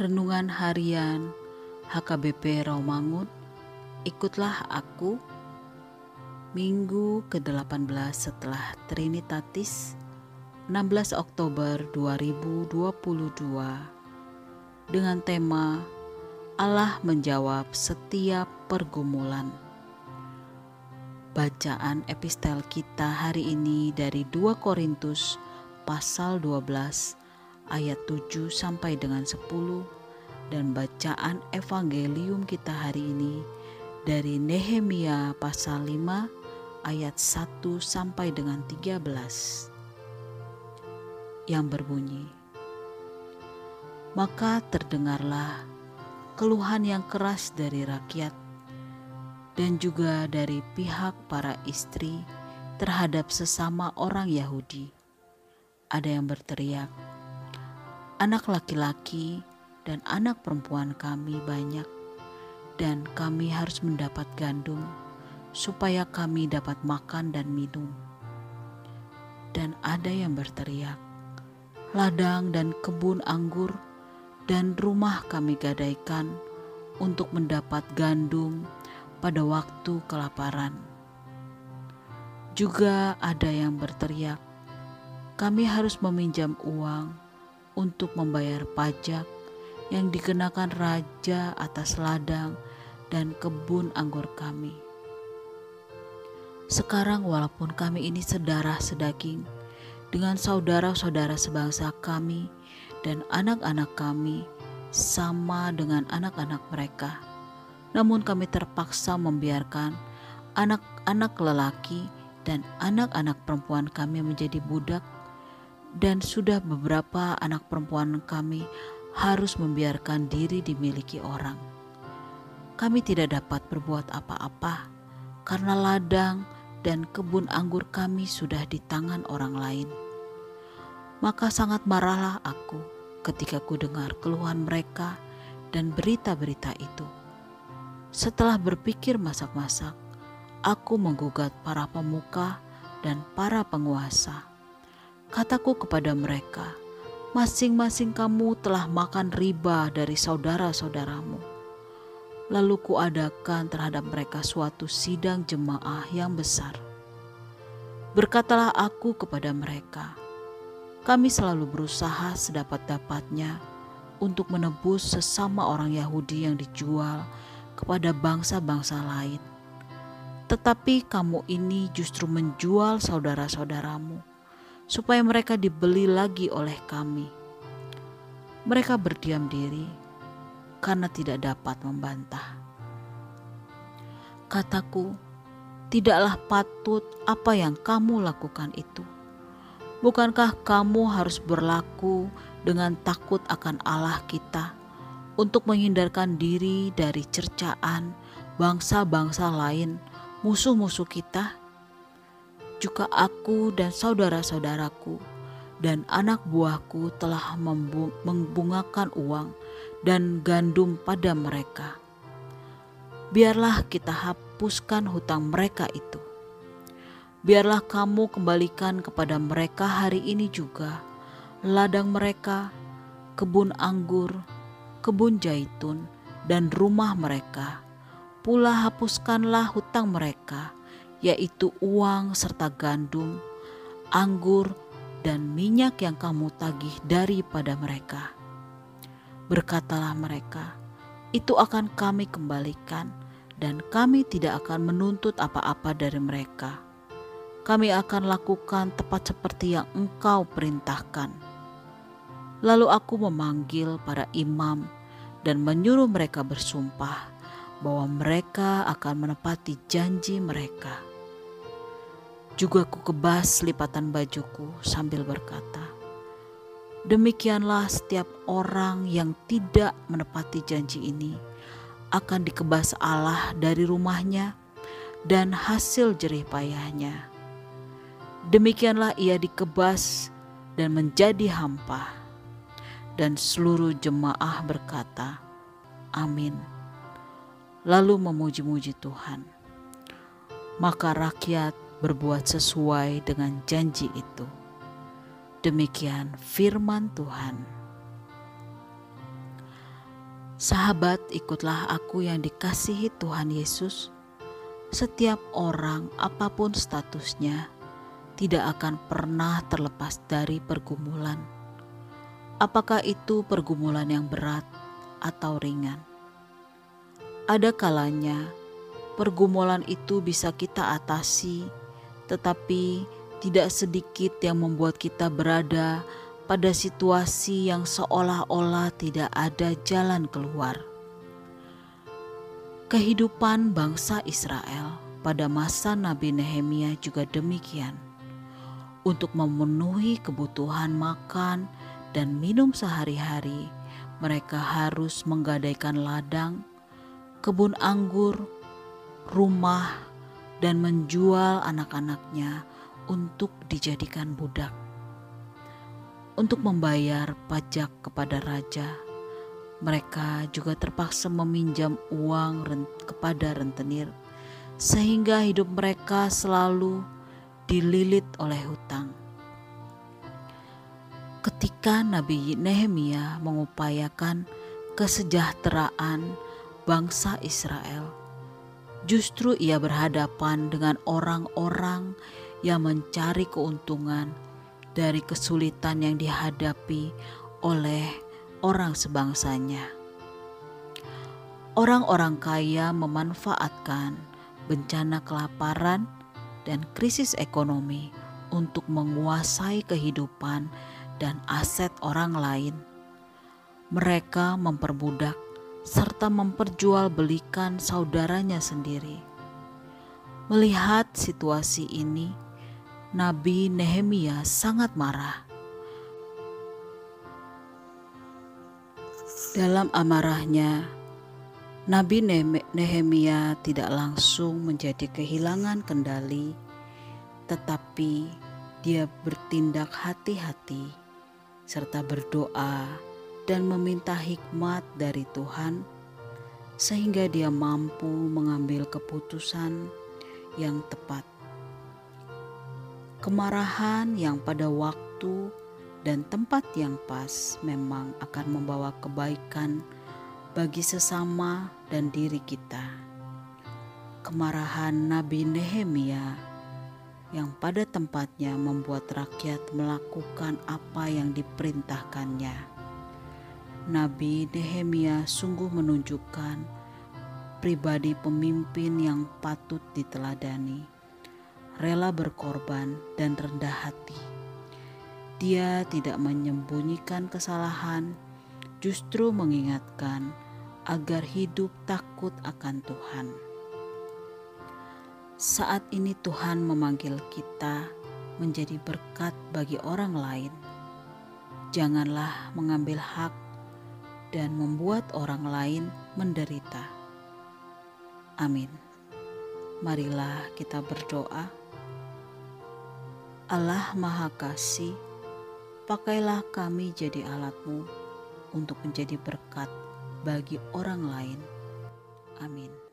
Renungan Harian HKBP Rawamangun Ikutlah aku Minggu ke-18 setelah Trinitatis 16 Oktober 2022 dengan tema Allah menjawab setiap pergumulan. Bacaan epistel kita hari ini dari 2 Korintus pasal 12 ayat 7 sampai dengan 10 dan bacaan evangelium kita hari ini dari Nehemia pasal 5 ayat 1 sampai dengan 13 yang berbunyi Maka terdengarlah keluhan yang keras dari rakyat dan juga dari pihak para istri terhadap sesama orang Yahudi. Ada yang berteriak, anak laki-laki dan anak perempuan kami banyak, dan kami harus mendapat gandum supaya kami dapat makan dan minum. Dan ada yang berteriak, ladang dan kebun anggur dan rumah kami gadaikan untuk mendapat gandum pada waktu kelaparan. Juga ada yang berteriak, kami harus meminjam uang untuk membayar pajak yang dikenakan raja atas ladang dan kebun anggur kami. Sekarang walaupun kami ini sedarah sedaging dengan saudara-saudara sebangsa kami dan anak-anak kami sama dengan anak-anak mereka, namun kami terpaksa membiarkan anak-anak lelaki dan anak-anak perempuan kami menjadi budak dan sudah beberapa anak perempuan kami harus membiarkan diri dimiliki orang. Kami tidak dapat berbuat apa-apa karena ladang dan kebun anggur kami sudah di tangan orang lain. Maka sangat marahlah aku ketika ku dengar keluhan mereka dan berita-berita itu. Setelah berpikir masak-masak, aku menggugat para pemuka dan para penguasa Kataku kepada mereka, masing-masing kamu telah makan riba dari saudara-saudaramu. Lalu kuadakan terhadap mereka suatu sidang jemaah yang besar. Berkatalah aku kepada mereka, kami selalu berusaha sedapat-dapatnya untuk menebus sesama orang Yahudi yang dijual kepada bangsa-bangsa lain. Tetapi kamu ini justru menjual saudara-saudaramu supaya mereka dibeli lagi oleh kami. Mereka berdiam diri karena tidak dapat membantah. Kataku, tidaklah patut apa yang kamu lakukan itu. Bukankah kamu harus berlaku dengan takut akan Allah kita untuk menghindarkan diri dari cercaan bangsa-bangsa lain, musuh-musuh kita? Juga aku dan saudara-saudaraku dan anak buahku telah membungakan uang dan gandum pada mereka. Biarlah kita hapuskan hutang mereka itu. Biarlah kamu kembalikan kepada mereka hari ini juga ladang mereka, kebun anggur, kebun jaitun, dan rumah mereka. Pula hapuskanlah hutang mereka yaitu uang serta gandum, anggur, dan minyak yang kamu tagih daripada mereka. Berkatalah mereka, itu akan kami kembalikan, dan kami tidak akan menuntut apa-apa dari mereka. Kami akan lakukan tepat seperti yang engkau perintahkan. Lalu aku memanggil para imam dan menyuruh mereka bersumpah bahwa mereka akan menepati janji mereka juga ku kebas lipatan bajuku sambil berkata, Demikianlah setiap orang yang tidak menepati janji ini akan dikebas Allah dari rumahnya dan hasil jerih payahnya. Demikianlah ia dikebas dan menjadi hampa. Dan seluruh jemaah berkata, Amin. Lalu memuji-muji Tuhan. Maka rakyat berbuat sesuai dengan janji itu. Demikian firman Tuhan. Sahabat, ikutlah aku yang dikasihi Tuhan Yesus. Setiap orang, apa pun statusnya, tidak akan pernah terlepas dari pergumulan. Apakah itu pergumulan yang berat atau ringan? Ada kalanya pergumulan itu bisa kita atasi, tetapi tidak sedikit yang membuat kita berada pada situasi yang seolah-olah tidak ada jalan keluar. Kehidupan bangsa Israel pada masa Nabi Nehemia juga demikian. Untuk memenuhi kebutuhan makan dan minum sehari-hari, mereka harus menggadaikan ladang, kebun anggur, rumah, dan menjual anak-anaknya untuk dijadikan budak untuk membayar pajak kepada raja. Mereka juga terpaksa meminjam uang kepada rentenir, sehingga hidup mereka selalu dililit oleh hutang. Ketika Nabi Nehemia mengupayakan kesejahteraan bangsa Israel, justru ia berhadapan dengan orang-orang yang mencari keuntungan dari kesulitan yang dihadapi oleh orang sebangsanya. Orang-orang kaya memanfaatkan bencana kelaparan dan krisis ekonomi untuk menguasai kehidupan dan aset orang lain. Mereka memperbudak serta memperjualbelikan saudaranya sendiri. Melihat situasi ini, Nabi Nehemia sangat marah. Dalam amarahnya, Nabi Nehemia tidak langsung menjadi kehilangan kendali, tetapi dia bertindak hati-hati serta berdoa dan meminta hikmat dari Tuhan, sehingga dia mampu mengambil keputusan yang tepat. Kemarahan yang pada waktu dan tempat yang pas memang akan membawa kebaikan bagi sesama dan diri kita. Kemarahan Nabi Nehemia yang pada tempatnya membuat rakyat melakukan apa yang diperintahkannya. Nabi Nehemia sungguh menunjukkan pribadi pemimpin yang patut diteladani rela berkorban dan rendah hati. Dia tidak menyembunyikan kesalahan, justru mengingatkan agar hidup takut akan Tuhan. Saat ini Tuhan memanggil kita menjadi berkat bagi orang lain. Janganlah mengambil hak dan membuat orang lain menderita. Amin. Marilah kita berdoa. Allah Maha Kasih, pakailah kami jadi alatmu untuk menjadi berkat bagi orang lain. Amin.